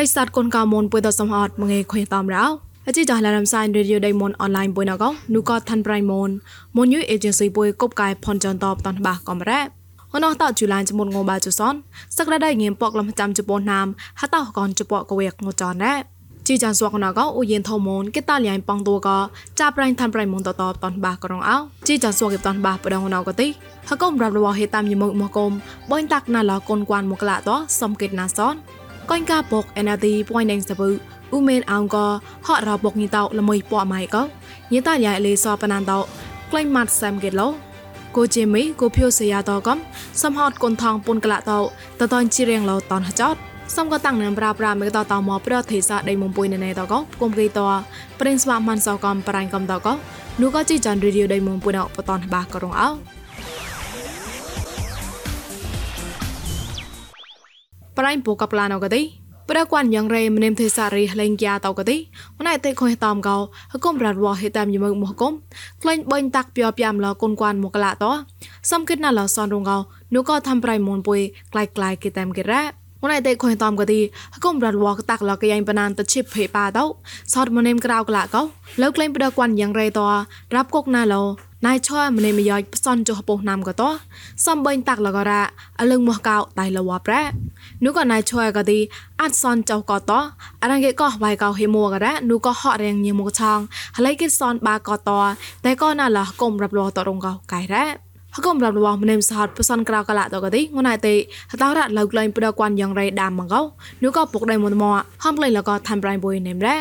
រិស័តគុនកៅមុនពុយតសំហតមងេခွေតំរោអជីចាឡារំសាយរេឌីយោដៃមុនអនឡាញពុយណកនូកឋានប្រៃមុនមុនយូអេเจนស៊ីពុយកົບកាយផនចនតបតនបាកំរ៉ាហនតជូឡានចមុនងបាជសនសក្តាដៃងៀមពកលំចាំជប៉ុនណាមហតកនជពកកវេកងចនរ៉ាជីចានសួកណកអូយិនថមុនគេតាលៀងប៉ងតួកចាប្រៃឋានប្រៃមុនតតបតនបាក្រងអោជីចានសួកគេតនបាបដងណកទីហកុំរាប់របស់ហេតាមយមុមកុំបនតាក់ណាឡកូនគួនមកឡាតសំកេតណាសន កូនកាបុកអេណាទីពួយណេងសបុអ៊ូមេនអងកហត់របុកញីតោល្មើយពក់ម៉ៃកោញីតោយ៉ាលេសបណានតោក្លែងម៉ាត់សាំកេឡូកូជេមីកូភីសយ៉ាតោកំសំហត់គុនថងពុនកលតោតតនជីរៀងឡោតនហចតសំក៏តាំងនឹងប្រាប់ប្រាមេតតមកប្រទេសសាដៃមុំពុយណែតកោគុំគេតព្រិនស្វាមហាន់សកំប្រាញ់កំតកោនោះក៏ជីចាន់រីឌីយោដៃមុំពុយណបតនបាក៏រងអោ ប្រៃពូកប្លាណកទីប្រកួនយ៉ាងរេមនិមទេសារីលេងយ៉ាតកទីម្នាក់ទេខុយតំកោហកុំរ៉ាត់វហេតាមយមើមកុំក្លែងបាញ់តាក់ពៀពីមឡកូនគួនមកឡាតសំគិតណាឡសនរងកោនូក៏ធ្វើប្រៃមុនពុយក្លាយក្លាយគេតាមគេរ៉ា ម្នាក់ទេខុយតំកទីហកុំរ៉ាត់វតាក់ឡកយ៉ាងបណានតឈិបភេប៉ាតោសតមនិមក្រៅក្លាកោលើក្លែងប្រកួនយ៉ាងរេតរាប់គុកណាឡោណៃឈរម្នេមយ៉យផ្សនចុះពោះណាំក៏តសំបែងតាក់លករ៉ាអលឹងមកកៅតៃលវប្រែនោះក៏ណៃឈរក៏ទីអត់សនចៅក៏តអរងគេក៏វ៉ៃកៅហេមួករ៉ានោះក៏ហក់រៀងញីមកឆងហើយគេសនបាក៏តតែក៏ណាឡះកុំរាប់លោតរងកៅកៃរ៉ា ហកុំរាប់លោម្នេមសហតផ្សនកក្រៅកលាតក៏ទីងណៃទេហតរ៉ាឡៅក្លែងប្រកួនយ៉ាងរៃដាមមកោនោះក៏ពុកដៃមុនមកហំក្លែងលក៏ថាំប្រៃបុយនេមរ៉ា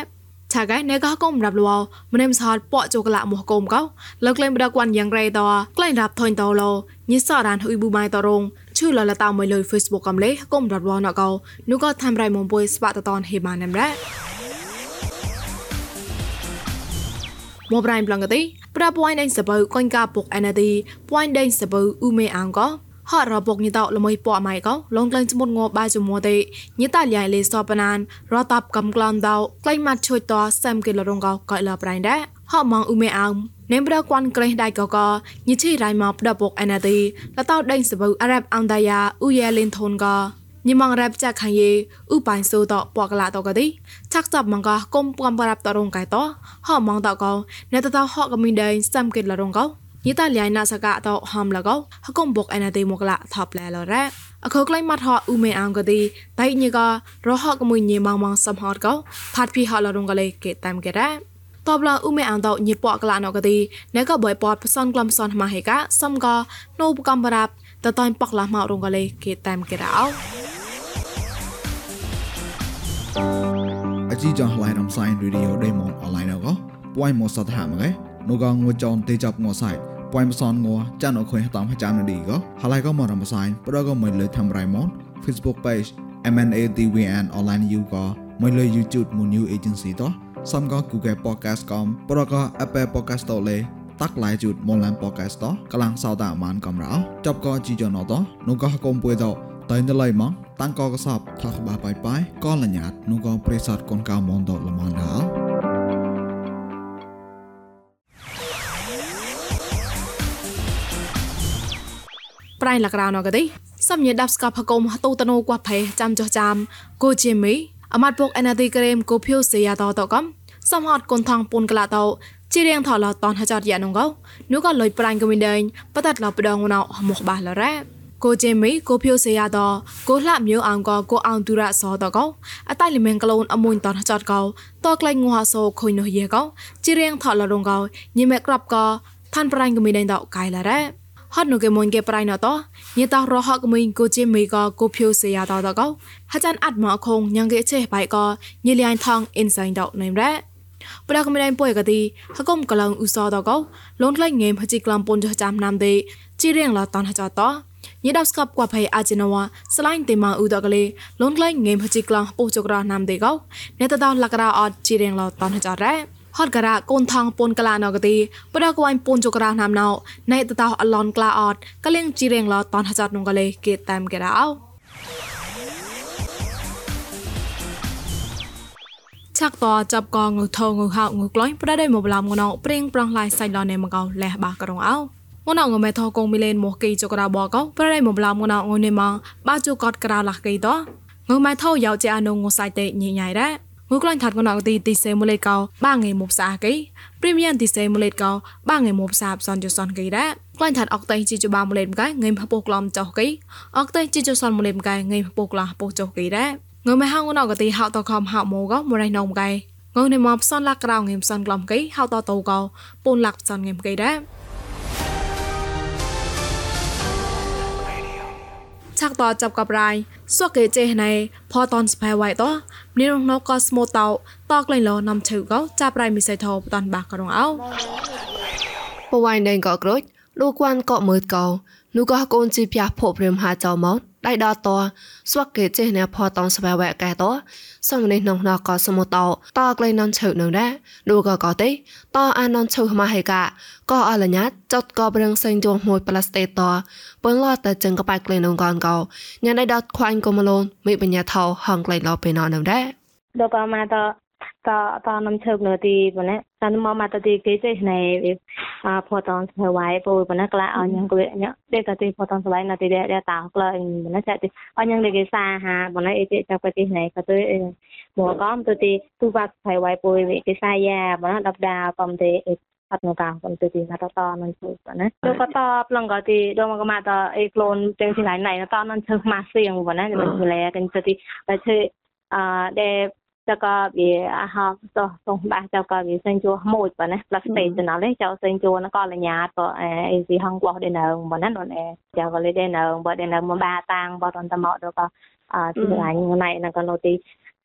ឆាកៃណេកកុំរាប់លវម្នេមសហតពកជូកលាមកុំកោលើក្លែងបដកួនយ៉ាងរេតក្លែងរាប់ថុញតលោញិសរានហ៊ុយប៊ូម៉ៃតរងឈឺលលតាមួយលើ Facebook កំលេកុំរាប់លវណកោនោះក៏ធ្វើរៃមុំពុយស្បាតតនហេម៉ាណាំរ៉ា មកប្រៃប្លងកទីប្រពួយដេញសបើកុញកាពុកអេណាទីពួយដេញសបើអ៊ូមេអាងកោហរបុកញីតល្មួយពអម៉ៃកោលងក្លែងស្មុតងបាជមួទេញីតលៃលេសបណានរតាប់កំក្លំដៅក្លែងម៉ាត់ជួយតសាំគេលរងកោកៃលប្រៃដែរហមងអ៊ូមេអោនេមប្រកួនក្រេះដៃកកញិឈីរៃមកផ្ដបុកអេណាទីលតោដេញសបើអារ៉ាប់អងដាយ៉ាអ៊ូយ៉ែលិនថូនក ញិមងរ៉ាប់ចាក់ខាងយេឧបាយសូតពកឡាតកទីឆាក់ចាប់មងកគុំកំប្រាប់តរងកៃតហមងតកណេតតហកមីដេសាំគេលរងកោយីតាលៃណាសកាតោហំលកោហកុំបុកអេណាទេមកឡាថប់ឡែលរ៉ាអខក្លៃម៉ាត់ហអ៊ូមេអងកទីតៃញីករហកមួយញីម៉ងម៉ងសំហតកោផាត់ភីហលរងកលេកេតាមកេរ៉ាតបឡាអ៊ូមេអងតោញីពកក្លាណកទីណែក៏បយពតផ្សនក្លំសនម៉ាហេកាសំកណូបកំបរាប់តតៃប៉កឡាម៉រងកលេកេតាមកេរ៉ាអ អជីចងឡៃរំសាយរីឌីអូដេម៉នអឡៃណកពួយមោសតហាមកេនូកងងួចងទេចាប់ងោសាយពួយមសនងោចានអខុយតាមចាំនឌីកហឡៃកមរំសាយប្រកមិនលើធ្វើរៃម៉ន Facebook page MNADWN online you កមិនលើ YouTube មុន new agency តោះសំក៏ Google Podcast កំប្រក Apple Podcast តលេតាក់ឡៃជូតមុនឡាន Podcast តកលាំងសោតអាម៉ានកំរោចប់ក៏ជីយ៉ណតនោះក៏កុំពួយតោ តៃណឡៃម៉ងតាំងក៏កសបថកបាបាយបាយក៏លញ្ញាតនោះក៏ប្រេសតកូនកៅមនតលមនដល់ប្រៃលករណកទេសំញេដាប់ស្កបហកុំតូតណូគួផេចាំចោះចាំគូជាមីអមាត់ពុកអេណាទីក្រេមគូភៀវសេយ៉ាតតកំសំហតគុនថងពុនក្លាតោជីរៀងថឡតនហចតយ៉ានងកោនោះក៏លុយប្រាញ់កមីដែងបតតឡបដងណៅមកបាសលរ៉ា ကိုကျင်မီကိုဖြိုစေရတော့ကိုလှမျိုးအောင်ကကိုအောင်သူရစောတော့ကောအတိုင်လမင်ကလုံးအမွန်တန်ချတ်ကောတော့ကလိုင်းငွာဆိုခွိနိုရေကောချီရင်ထော်လရုံကောညမက်ကရပ်ကท่านปรายก็มีได้ดอกไกลละแร่ฮอดนูเกมอนเกปรายนอตอญตารอฮอกมิงกูจิมีก็กูพิวเสียดอตอก็ฮะจันอัดหมอคงยังเกเฉไปก็ญเลียนทองอินไซด์ดอกในแร่ปรากมิได้ป่วยกะดีฮะกมกลังอุซอดอก็ลงไล่เงมฮจิกลัมปนจะจามนามเดจิเรียงลอตอนฮะจอตอ ញិដាប់ស្កបកួផៃអាជីណវ៉ាស្លាញ់ទេម៉ាឧដកលេលនក្លែងងេមហជីក្លំពុចក្រណាំទេកោនេតតលករអត់ជីរៀងឡតនហចរ៉ាហត់ការៈកូនថងពូនកលាណកទីបដកវ៉ៃពូនចក្រាណាំណៅណៃតតោអឡនក្លាអត់កលៀងជីរៀងឡតនហចាត់នងកលេគេតាមគេរោឆាក់តចាប់កងងថងងហៅងក្លាញ់ប្រដេមកបឡំងណោព្រៀងប្រងឡាយសៃឡននេមកោលះបាក្រងអោ ងួនអងមេថកងមីលេនមកគីចករបកោប្រដៃមកឡំងួនអងនេះមកបាជូកតក្រៅលះគីតងើម៉ែថោយោជាអនុងងសៃតេញញ៉ៃរ៉ាងូក្លាញ់ថាត់កណកទីទីសេមូលេកោបាងៃមុបសាកេព្រីមៀមទីសេមូលេកោបាងៃមុបសាបសនជសនកេរ៉ាក្លាញ់ថាត់អកតៃជីជបាមូលេមកែងៃផពោក្លំចោកេអកតៃជីជសនមូលេមកែងៃផពោក្លាពោចោកេរ៉ាងើម៉ែហងណកទីហៅតខំហៅម៉ូកោមរៃណងកែងើនៃមកផ្សនលាក់ក្រៅងៃផ្សនក្លំកេហៅតតោកោពូនលាក់ផ្សនងៃកេរ៉ា ឆាក់តចាប់កបរៃសួកេចេណៃផតនស្ផៃវ៉ៃតនេះរងណកស្មូតោតក្លែងលនំឈឺកោចាប់រៃមិសៃថោបតនបាករងអោបវ៉ៃដេងកក្រូចលោកគួនកក់មើលកោនោះក៏កូនជីផ្ទះភពព្រាមហាចោមក ដៃដល់តស្វកគេចេះណែផតតស្វែវែកែតសំនេះនងណកសមុតតក្លែងននឈើនឹងដែរលោកក៏ក៏ទេតអាននឈើមកហេកាក៏អលញ្ញាចត់ក៏ប្រឹងសេងជងមួយប្លាស្តេតពនឡតចឹងក៏បែកក្លែងនងកនកោញ៉ាំដៃដល់ខ្វាញ់ក៏មលូនមីបញ្ញាថោហងក្លែងឡពេលណនឹងដែរលោកក៏មកត តតនំឈើនៅទីប៉ុណ្ណេះតាមមកមកទីគេចេះណែអាផតនស្វាយពូប៉ុណ្ណេះក្លាអញងគេញ៉ដេកទីផតនស្វាយនៅទីដែរតាក្លាប៉ុណ្ណេះចាទីអញងគេសាហាប៉ុណ្ណេះអីចេះចាប់ទីណែក៏ទៅមកកំទៅទីទូបាត់ស្វាយពូគេសាយ៉ាប៉ុណ្ណេះដប់ដាកំទេអត់មកកាកំទៅទីមកតនឹងជូប៉ុណ្ណេះទៅក៏តបឡងក៏ទីដល់មកមកតអីក្លូនទាំងទីណៃណៃតនឹងឈើម៉ាសៀងប៉ុណ្ណេះមិនលែកទៅទីតែឈើអឺដែល ចកវាអាហោតោះតោះបាសចកវាសេងជួមួយប៉ុណ្ណាផ្លាស្តេចណលេចៅសេងជួនក៏លញ្ញាក៏អេស៊ីហងបោះដេនៅប៉ុណ្ណានោះអេចៅក៏លេដេនៅបើដេនៅមកបាតាំងបើតន្តមកដល់ក៏អឺទីរាញ់ណៃណក៏នោះទី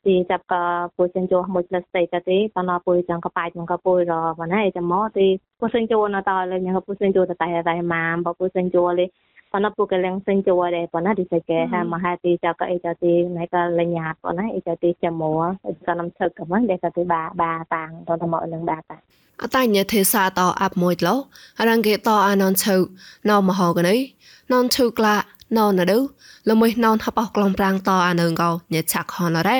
ទីចាប់ក៏ពូសេងជួមួយផ្លាស្តេចទៅទីតណពូចង់ក៏បាច់មក ក៏ពូរប៉ុណ្ណាអេចាំមកទីពូសេងជួនតលេញក៏ពូសេងជួតែតែតែម៉ាមបើពូសេងជួលេ pana pukeleng senjore pana diseke ha mahati jaka ejati naika lenyat pana ejati chamo kanam thak kaman dekati ba ba tang to tamo leng ba ta អតញ្ញទេសាតអាប់មួយឡោរងគេតអាននឈៅណោមហោកណៃននឈៅក្លាណោណដៅលមួយណនហបអស់ក្លងប្រាំងតអានងកោញេឆាក់ហនរ៉េ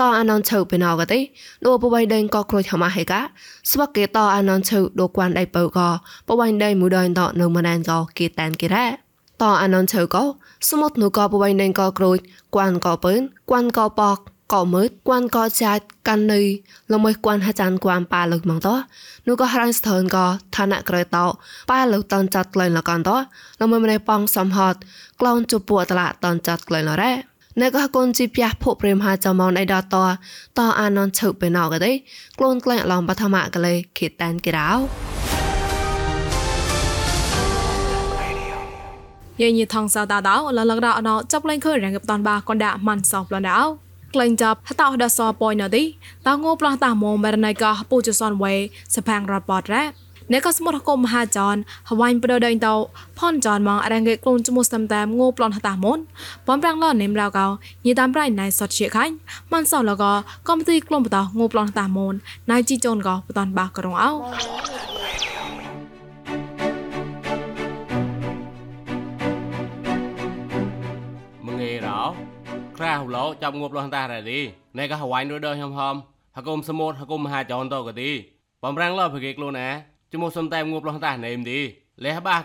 តអាននឈៅពីណោកទេដូបបៃដេងក៏ក្រួយហមាហេកាស្វកគេតអាននឈៅដូគួនដៃបើកបបៃដេមួយដៃតនៅម៉ណានកោគេតានគេរ៉ា តអាននឈើកោសមុទ្រនូកោបវៃណេងកោក្រូចគួនកោពើនគួនកោបកកោមើតគួនកោចាច់កាន់នៅលមួយគួនហាចានគួនប៉ាលឹកម៉ងតនូក៏ហរាញ់ស្ថើនកោឋានៈក្រេតោប៉ាលឹកតនចាត់ក្លែងលកនតលមួយម្នៃប៉ងសំហតក្លូនជពួតឡាតនចាត់ក្លែងលរ៉េណែក៏កូនជីផ្ទះភពព្រាមហាចមនអីដតតអាននឈើពេលណកទេក្លូនក្លែងឡំបឋមៈកលេខេតានគេរោ យាយញីថងសៅតាដោលលកដោអណោចាប់លេងខើរងកបតនបាកនដាមិនសោប្លនដោក្លែងចាប់ហតោដសប៉យណទីតងោប្លោះតាមមរណៃកោពូជសនវេសផាំងរ៉បតរ៉ាអ្នកក៏ស្មុតកុំមហាចនហវាញ់ប្រដេញតោផនចនមកអរងគេក្លូនចមុស្តាមតាមងោប្លន់ហតាមុនបំប្រាំងឡនេមរៅកោញីតាមប្រៃណៃសតជាខាញ់មិនសោលកកំទីក្លុំបតោងោប្លន់ហតាមុនណៃជីចនកោបតនបាក្រងអោ ក្រាហូឡូចាប់ងប់លះតារ៉ាឌីណែក៏ហវ៉ៃនរដហំហំហកុំសមុទ្រហកុំមហាចនតក៏ទីបំរាំងលភគេខ្លួនណាជមុសំតែងប់លះតាណេមទីលះបា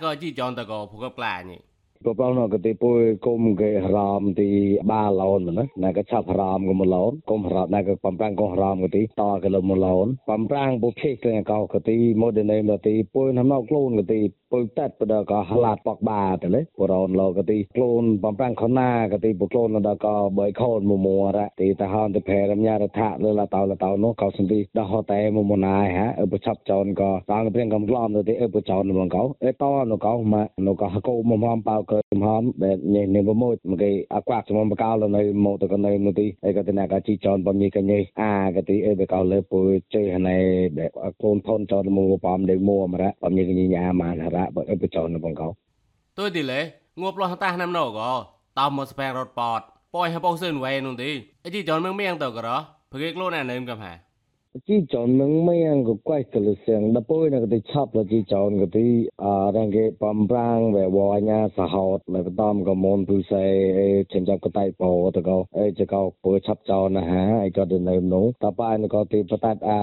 ក៏ជីចនតក៏ភកបក្លាញីក៏បងនៅកទីពុយគុំគេរ៉ាមទីបាឡូនណាណែក៏ឆាប់រ៉ាមក៏មឡូនគុំរ៉ាណែក៏បំប្រាំងក៏រ៉ាមក៏ទីតក៏លមឡូនបំប្រាំងបុភេក៏កោក៏ទីម៉ូដេណេមទីពុយណាំណោខ្លួនក៏ទីពុយតាត់បដក៏ហឡាតបកបាទៅលេបរនឡក៏ទីខ្លួនបំប្រាំងខណាក៏ទីបុខ្លួនដល់ក៏បើខូនមួមួរ៉ទីតាហនទៅផែរំញារថាលើលតោលតោនោះក៏សន្ទីដល់ហតែមួមួណាយហាអឺបឆាប់ចនក៏តាំងព្រៀងកំក្លំទៅទីអឺបចនមកកោអេតនោះកោមកនោះក៏ហកោមកហំប៉ៅក៏មហំដែលញ៉េនេះមកមកគេអាក់ចំបកោលនៅមកទៅកនៅនោះទីអីក៏ទៅណាក៏ជីចនបំញីកញីអាក៏ទីអីបកោលើពុយជើហណៃដែលកូនថនចនមកបំដេមួមរ៉បំញីកញីញ៉ាម៉ានរ៉បើអីបចនបងកោទុយទីលេងប់លោះតាណាំណូក៏តោមកស្ពែរត់ប៉តប៉យហបោសឿនវ៉ៃនោះទីអីជីចនមៀងមៀងទៅក៏រ៉ព្រគេខ្លួនអានឹមកំហា chi chon nang mayang ko kwai tulu seng da poi na ti chap la chi chon ko ti a rang ge pam prang ve wo nya sa hot la ko dam ko mon pu sai chen chap ko tai po to ko e che ko pu chap chon na ha ai ko de nai no ta pa na ko ti patat a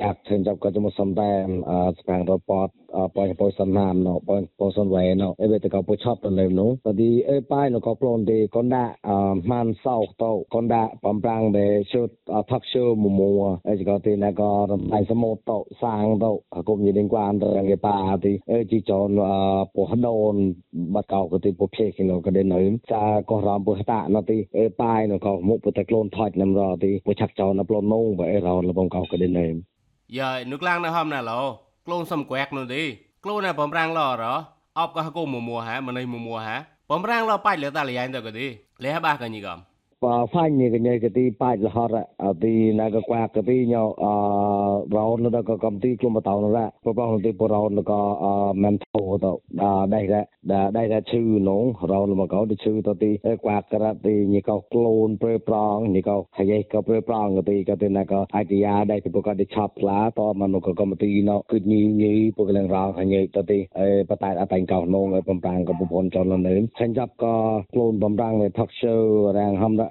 ក៏ពុយឆាប់ចោនណាហាអីក៏ទៅនៅនោះតបាយក៏ទីបតាត់អាអអាក់ខ្ញុំចាប់ក៏ជំសំតែអស្ប៉ាងរពតប៉យប៉យសំណាមណប៉យប៉យសំវែណអេវេតក៏ពុឆប់ទៅលើនោះតទីអេប៉ៃណក៏ប្លន់ទីកនដាក់អម៉ានសោតោកនដាក់បំប្រាំងបែជុតផាក់ឈើមមួអេក៏ទីណក៏រំៃសមោតោសាងតោគុំយីដេងគួនទៅរងគេប៉ាទីអេជីចនពោះដូនបាត់កោក៏ទីពុភេគីណក៏ដេនៅចាក៏រំពុះតាណទីអេប៉ៃណក៏មុខពុតក្លូនថច់នំរទីពុឆាក់ចោនប្លន់នោះបើអេរនលបងកោក៏ដេនៅ យ៉ានុកឡាងនៅហំណាឡោក្លូនសំក្វែកនោះទេក្លូនណាបំរាំងឡរអបក៏កុំមួហាមិនឯមួហាបំរាំងឡបាច់លតាលយ៉ៃទៅក៏ទេលះបាកញីកំ បើហ្វាញ់នេះកញ៉ៃកទីបាច់លហរអទីណាកក្វាកទីញោអរោនលក៏កំទីគុំបតោនរ៉ប្របងទីបរោនក៏មែនធោទៅដែរដែរដែរឈឺនងរោនមកក៏ឈឺទៅទីក្វាករទីញីក៏ក្លូនព្រឺប្រងញីក៏ហើយក៏ព្រឺប្រងក៏ទីក៏ទីណាក៏អាយទីយ៉ាដែរទីពក៏ទីឆាប់ផ្លាតម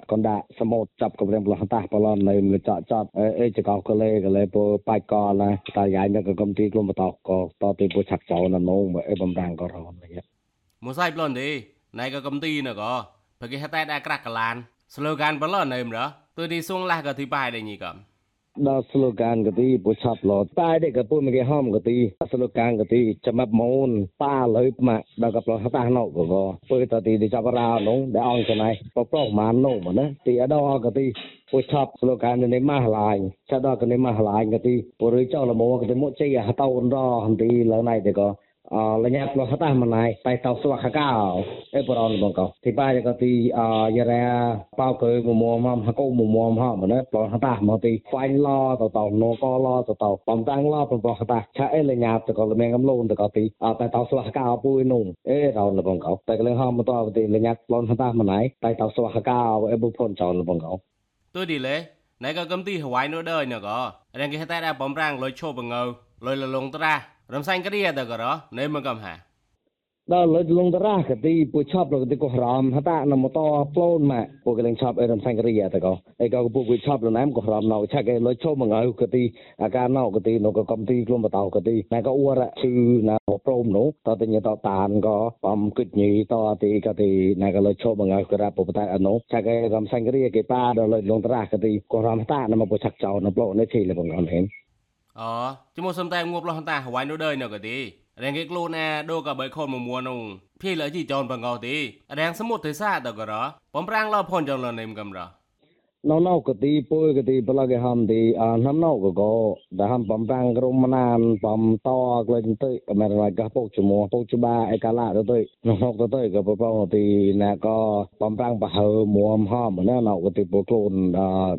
កនោះក៏កំទីណោគឺញីញីពកលងរងហើយទៅទីអេបតែអតែងកោនងបំប្រាំងក៏ប្រពន្ធចលនៅឆាញ់ចាប់ក៏ក្លូនបំរាំងនៃថកឈើរាងហំកនដាក់សមុទ្រចាប់កំរៀងប្លោះតាស់បឡននៅលចចតអេចកោកលេកលេពោបាច់កណាតាយាយនៅកំទីក្លុំបតកកតទីពោឆាក់ចោណនងអេបំរាំងក៏រននេះមួយសៃប្លន់ទេណៃក៏កំទីណក៏បកេហតែដែរក្រាក់កឡាន slogan បឡននៅមរទុយទីសួងលះក៏ទីបាយដែរញីកំ ដល់ slogan កទីពុឆាប់ឡតែដេកពុមកគេហមកទី slogan កទីចាំប់មូនប៉ាលើម៉ាក់ដល់កប្លោះតាណូកកពើតទីទីចាប់រោនងដែលអង្គណៃប្រប្រុសម៉ាននោះមកណាទីអដកទីពុឆាប់ slogan នេះម៉ាស់ឡាញឆាដល់កនេះម៉ាស់ឡាញកទីពរចោលមកទីមកជ័យហតោនរហន្ទីលើណៃទេក៏ lenyap lo hata manai pai tau swa khakao e poron bong ko ti pa ko ti yara pao ko mo mo mam ha ko mo mo ha ma ne lo hata mo ti fain lo to to no ko lo to to pom tang lo pom bo hata cha e lenyap to ko le meng am lon to ko ti pai tau swa khakao pu nung e ro lo bong ko tai ko le ha mo to ti lenyap lo hata manai pai tau swa khakao e bu phon chon lo bong ko tôi đi lẽ này có công ty Hawaii nữa đời nữa có đang cái tay đã bấm răng lôi chô bằng ngầu lôi là lông ta Ramsain kariya da garo, ne magam ha. ដល់លើលងតារះកទីពូឆប់លកទីកោរំហតានមតប្លូនម៉ាពូកលេងឆប់អេរំសាំងរីយ៉ាតកោអេកោពូគួយឆប់លណាមកោរំណៅឆាកេលុយឈុំងៅកទីអាការណៅកទីនៅកកំទីក្លុំបតោកទីណែកោអ៊ូរឈឺណាប្រូមនោះតតញតតានកោបំគិតញីតទីកទីណែកោលុយឈុំងៅក្រាពូបតអនុឆាកេរំសាំងរីយ៉ាគេប៉ាដល់លងតារះកទីកោរំហតានមពូឆាក់ចោនៅប្លូននេះឈីលបងអនហេន អូជាមួយសំតែងួបលោះតាហវ៉ៃនោះដែរនៅកទីរងគេខ្លួនណាដូក៏បីខនមួយមួនោះភីលើជីចនបង្កោទីរងសមុទ្រទេសាតក៏របំប្រាំងឡផនចនលនេមកំរ នៅនៅកទីពុយកទីប្លកហំទីអននៅក៏ក៏ដែលហំបំប្រាំងក្រុមណានបំតក្លែងទៅអមេរិកក៏ពុកជំនួពុកច្បាអេកាឡាទៅទៅនៅទៅទៅក៏ប្រពងទីណាក៏បំប្រាំងបហើមួមហំណានៅកទីពុខ្លួន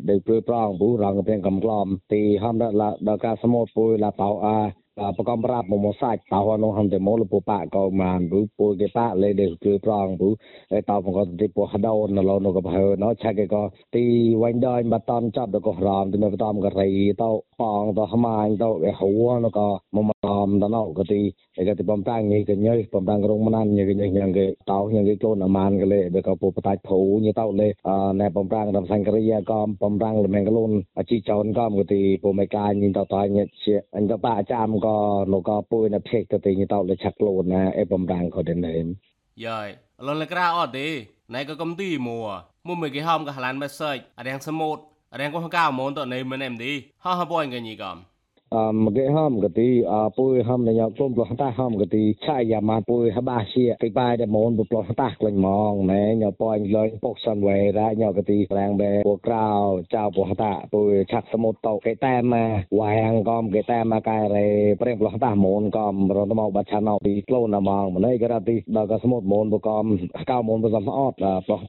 ដែលព្រួយប្រងពូរងពេងកំក្លំទីហំដល់ការសមុទ្រពុយឡាតោអា ប្រកំប្រាប់មកមកសាច់តោនោះហំតែមកលពប៉កោមានព្រោះពួកគេប៉លេដេគឺប្រងព្រោះតែតោមកក៏ទីពោះដោនឡូនោះក៏បើណោឆាគេក៏ទីវាញ់ដល់បាតនចាប់ដល់ក៏រំទីមកតំក៏រីតោបងតោហមាញ់តោវាហួនោះក៏មកមកដល់នោះក៏ទីឯក៏ទីបំតាំងញីក៏ញើបំតាំងរងមណានញីក៏ញីញ៉ាងគេតោញ៉ាងគេខ្លួនអាមានក៏លេវាក៏ពុបតាច់ភូញីតោលេណែបំតាំងដល់សង្គ្រាក៏បំតាំងលមែងខ្លួនអាជីចោនក៏ក៏ទីពុំឯកាញីតោតញ៉ាជាអញតប៉ាចាំក៏លោកក៏ពួយនៅភេកទៅទីញីតោលេឆាក់ខ្លួនណាអេបំតាំងក៏ đến đấy យាយលនលក្រាអត់ទេណែក៏កំទីមួមុំមិនគេហមក៏ហឡានមិនសើចអរៀងសមុទ្រអរៀងក៏កៅមនតនៅមិនអែមទីហោះហបអញកញីកំអមកគេហមកទីអពុយហមញ៉ាគុំប្លោះតាហមក ទីឆាយ៉ាម៉ាពុយហបាសៀពីបាយតែមូនប្លោះតាក្លែងម៉ងណែញ៉ាប៉អញលុយពុកសាន់វេរ៉ាញ៉ាកទីប្រាំងបែពួកក្រៅចៅប្លោះតាពុយឆាក់សមុទ្រតោគេតែមកវាងកំគេតែមកកែរេប្រេងប្លោះតាមូនកំរត់មកបាត់ឆាណោពីក្លូនណាម៉ងម្នេះក៏ទីដល់ក៏សមុទ្រមូនបកំកៅមូនបសំអត់ប្លោះ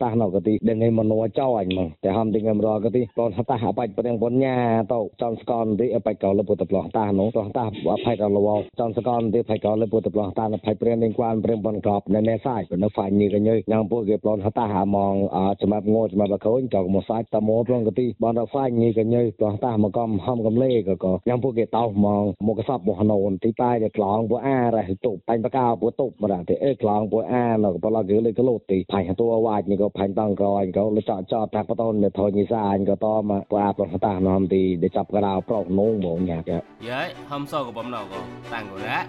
តាណោក៏ទីដេងមនោចៅអញមកតែហមទីងមរក៏ទីប្លោះតាអបាច់ប្រេងបញ្ញាតោចំស្កនទីអបាច់កោលពុតប្លោះតានោះប្លោះតាផៃកលវចំសកនទីផៃកលពុតប្លោះតាផៃព្រៀននឹងគួនព្រៀនបនក្របនៅនេសាយនៅហ្វាញនេះកញើញ៉ាំពួកគេប្លន់ហតាហាមងចំប់ងោចំប់កូនចកមកសាច់តមោប្លន់កទីបនហ្វាញនេះកញើប្លោះតាមកកំហំកំលេក៏ក៏ញ៉ាំពួកគេតោមងមកកសបបោះណូនទីប៉ែដែលក្លងពួកអារះតុបបាញ់បកៅពួកតុបមកតែអេក្លងពួកអានៅប្លោះគេលេកលោទីផៃតួវាច់នេះក៏ផៃតងក្រអញក៏លចចតថាបតនមេថញិសាអញក៏តមកពួកអាប្លោះតានាំទីដែលចាប់ក្រៅប្រុសនោះហ្មងញ៉ាយាយហំសក៏បំណៅក៏តាំងក៏រ៉ា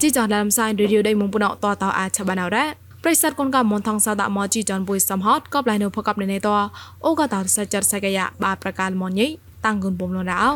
ជីចនឡាំសាយរីឌីយោដេមុងពុណតតអាចឆបានអរ៉ាប្រិស័តកូនកមនថងសាដមជីចនបុយសំហតកបឡៃនៅផកបនៅនៃតអូកតោសច្ចរសកយៈបាប្រកាលមញីតាំងគុនបំលរោ